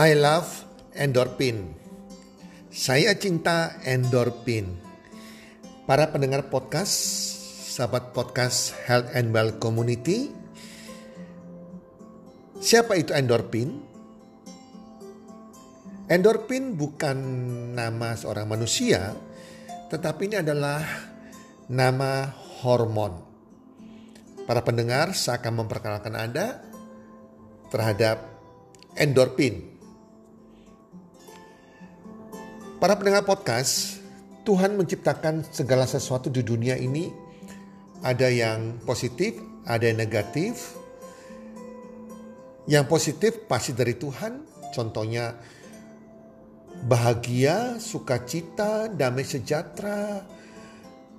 I love endorphin. Saya cinta endorphin. Para pendengar podcast, sahabat podcast Health and Well Community, siapa itu endorphin? Endorphin bukan nama seorang manusia, tetapi ini adalah nama hormon. Para pendengar, saya akan memperkenalkan Anda terhadap endorphin. Para pendengar podcast, Tuhan menciptakan segala sesuatu di dunia ini ada yang positif, ada yang negatif. Yang positif pasti dari Tuhan, contohnya bahagia, sukacita, damai sejahtera,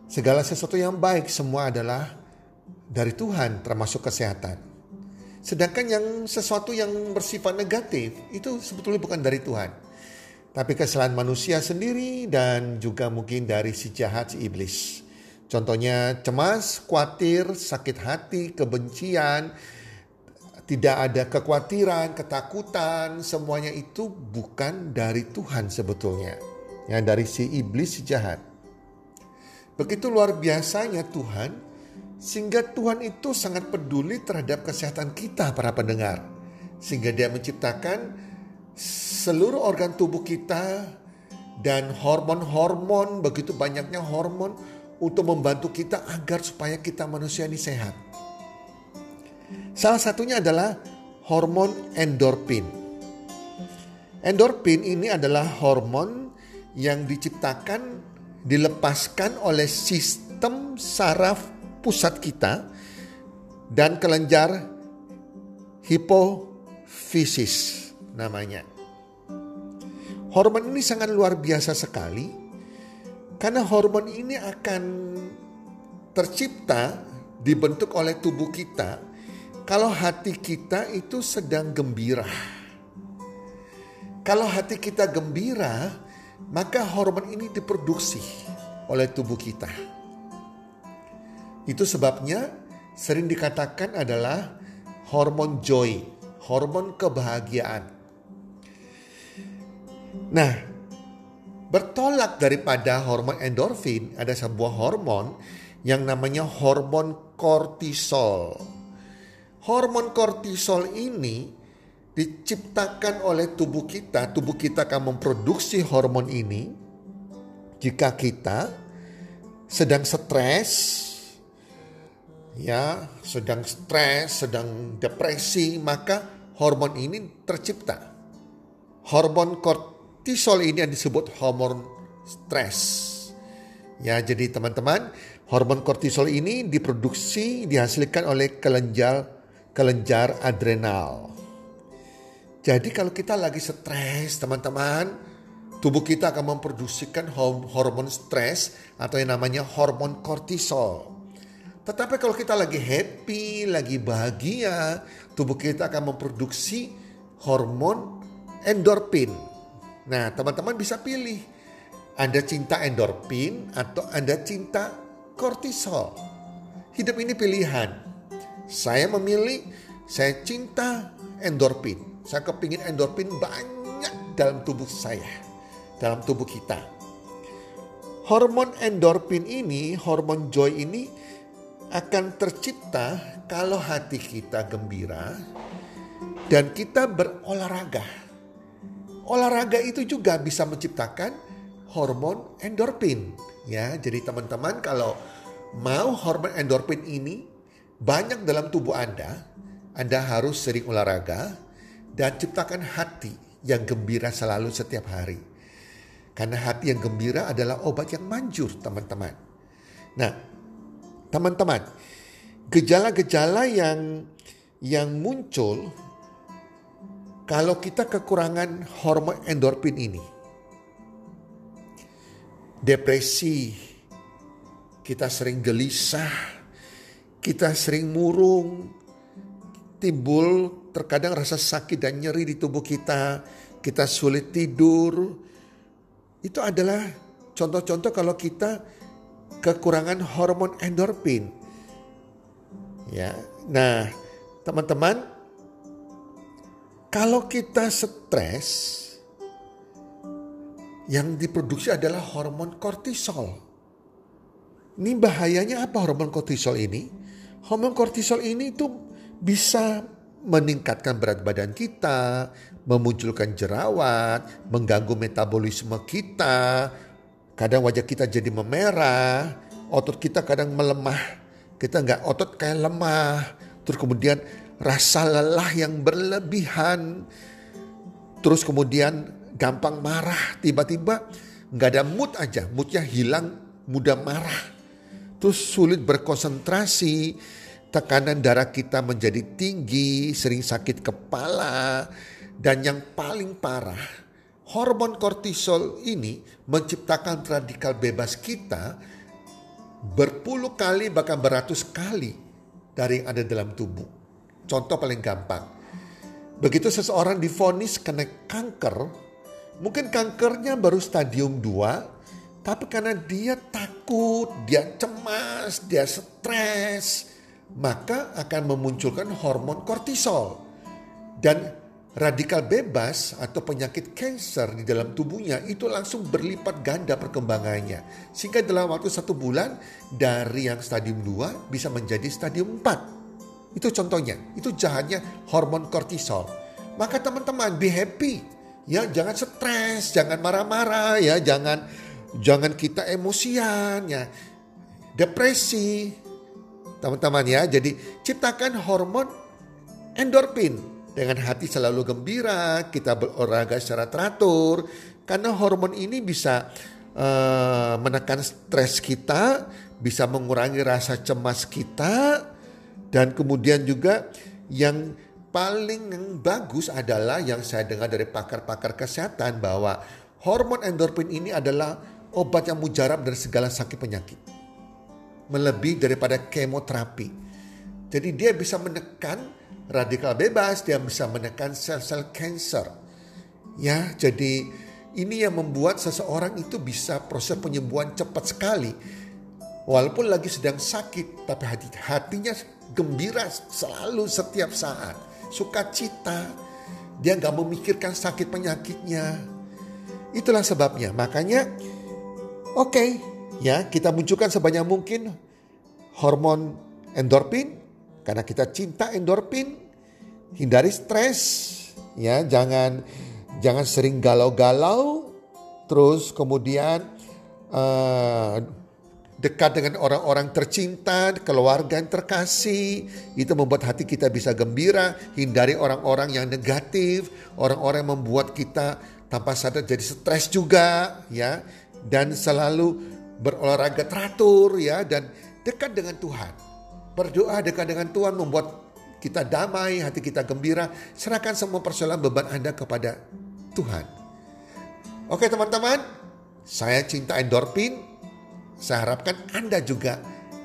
segala sesuatu yang baik semua adalah dari Tuhan termasuk kesehatan. Sedangkan yang sesuatu yang bersifat negatif itu sebetulnya bukan dari Tuhan tapi kesalahan manusia sendiri dan juga mungkin dari si jahat si iblis. Contohnya cemas, khawatir, sakit hati, kebencian, tidak ada kekhawatiran, ketakutan, semuanya itu bukan dari Tuhan sebetulnya. Ya, dari si iblis si jahat. Begitu luar biasanya Tuhan, sehingga Tuhan itu sangat peduli terhadap kesehatan kita para pendengar. Sehingga dia menciptakan seluruh organ tubuh kita dan hormon-hormon begitu banyaknya hormon untuk membantu kita agar supaya kita manusia ini sehat. Salah satunya adalah hormon endorfin. Endorfin ini adalah hormon yang diciptakan dilepaskan oleh sistem saraf pusat kita dan kelenjar hipofisis namanya. Hormon ini sangat luar biasa sekali karena hormon ini akan tercipta dibentuk oleh tubuh kita kalau hati kita itu sedang gembira. Kalau hati kita gembira, maka hormon ini diproduksi oleh tubuh kita. Itu sebabnya sering dikatakan adalah hormon joy, hormon kebahagiaan. Nah, bertolak daripada hormon endorfin ada sebuah hormon yang namanya hormon kortisol. Hormon kortisol ini diciptakan oleh tubuh kita, tubuh kita akan memproduksi hormon ini jika kita sedang stres, ya, sedang stres, sedang depresi, maka hormon ini tercipta. Hormon kortisol kortisol ini yang disebut hormon stres. Ya, jadi teman-teman, hormon kortisol ini diproduksi dihasilkan oleh kelenjar kelenjar adrenal. Jadi kalau kita lagi stres, teman-teman, tubuh kita akan memproduksikan hormon stres atau yang namanya hormon kortisol. Tetapi kalau kita lagi happy, lagi bahagia, tubuh kita akan memproduksi hormon endorfin Nah, teman-teman bisa pilih. Anda cinta endorfin atau Anda cinta kortisol. Hidup ini pilihan. Saya memilih, saya cinta endorfin. Saya kepingin endorfin banyak dalam tubuh saya. Dalam tubuh kita. hormon endorfin ini, hormon joy ini akan tercipta kalau hati kita gembira dan kita berolahraga. Olahraga itu juga bisa menciptakan hormon endorfin. Ya, jadi teman-teman kalau mau hormon endorfin ini banyak dalam tubuh Anda, Anda harus sering olahraga dan ciptakan hati yang gembira selalu setiap hari. Karena hati yang gembira adalah obat yang manjur, teman-teman. Nah, teman-teman, gejala-gejala yang yang muncul kalau kita kekurangan hormon endorfin ini. Depresi, kita sering gelisah, kita sering murung, timbul terkadang rasa sakit dan nyeri di tubuh kita, kita sulit tidur. Itu adalah contoh-contoh kalau kita kekurangan hormon endorfin. Ya. Nah, teman-teman, kalau kita stres yang diproduksi adalah hormon kortisol. Ini bahayanya apa hormon kortisol ini? Hormon kortisol ini itu bisa meningkatkan berat badan kita, memunculkan jerawat, mengganggu metabolisme kita. Kadang wajah kita jadi memerah, otot kita kadang melemah. Kita nggak otot kayak lemah. Terus kemudian rasa lelah yang berlebihan. Terus kemudian gampang marah. Tiba-tiba nggak ada mood aja, moodnya hilang, mudah marah. Terus sulit berkonsentrasi, tekanan darah kita menjadi tinggi, sering sakit kepala, dan yang paling parah, hormon kortisol ini menciptakan radikal bebas kita berpuluh kali bahkan beratus kali dari yang ada dalam tubuh. Contoh paling gampang. Begitu seseorang difonis kena kanker, mungkin kankernya baru stadium 2, tapi karena dia takut, dia cemas, dia stres, maka akan memunculkan hormon kortisol. Dan radikal bebas atau penyakit kanker di dalam tubuhnya itu langsung berlipat ganda perkembangannya. Sehingga dalam waktu satu bulan dari yang stadium 2 bisa menjadi stadium 4. Itu contohnya, itu jahatnya hormon kortisol. Maka teman-teman be happy. Ya, jangan stres, jangan marah-marah ya, jangan jangan kita emosian ya. Depresi, teman-teman ya. Jadi ciptakan hormon endorfin dengan hati selalu gembira, kita berolahraga secara teratur karena hormon ini bisa uh, menekan stres kita, bisa mengurangi rasa cemas kita dan kemudian juga yang paling bagus adalah yang saya dengar dari pakar-pakar kesehatan bahwa hormon endorfin ini adalah obat yang mujarab dari segala sakit penyakit melebihi daripada kemoterapi. Jadi dia bisa menekan radikal bebas, dia bisa menekan sel-sel kanker. Ya, jadi ini yang membuat seseorang itu bisa proses penyembuhan cepat sekali. Walaupun lagi sedang sakit, tapi hati hatinya gembira selalu setiap saat. Sukacita, dia nggak memikirkan sakit penyakitnya. Itulah sebabnya. Makanya, oke, okay, ya kita munculkan sebanyak mungkin hormon endorfin karena kita cinta endorfin hindari stres ya jangan jangan sering galau-galau terus kemudian uh, dekat dengan orang-orang tercinta, keluarga yang terkasih, itu membuat hati kita bisa gembira, hindari orang-orang yang negatif, orang-orang yang membuat kita tanpa sadar jadi stres juga, ya, dan selalu berolahraga teratur ya dan dekat dengan Tuhan. Berdoa dekat dengan Tuhan membuat kita damai, hati kita gembira. Serahkan semua persoalan beban Anda kepada Tuhan. Oke teman-teman, saya cinta endorfin. Saya harapkan Anda juga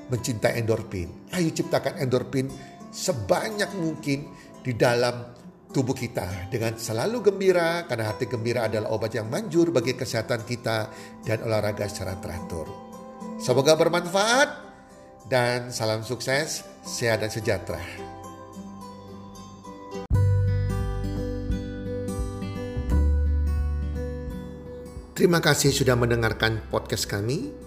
mencintai endorfin. Ayo ciptakan endorfin sebanyak mungkin di dalam tubuh kita dengan selalu gembira karena hati gembira adalah obat yang manjur bagi kesehatan kita dan olahraga secara teratur. Semoga bermanfaat dan salam sukses, sehat dan sejahtera. Terima kasih sudah mendengarkan podcast kami.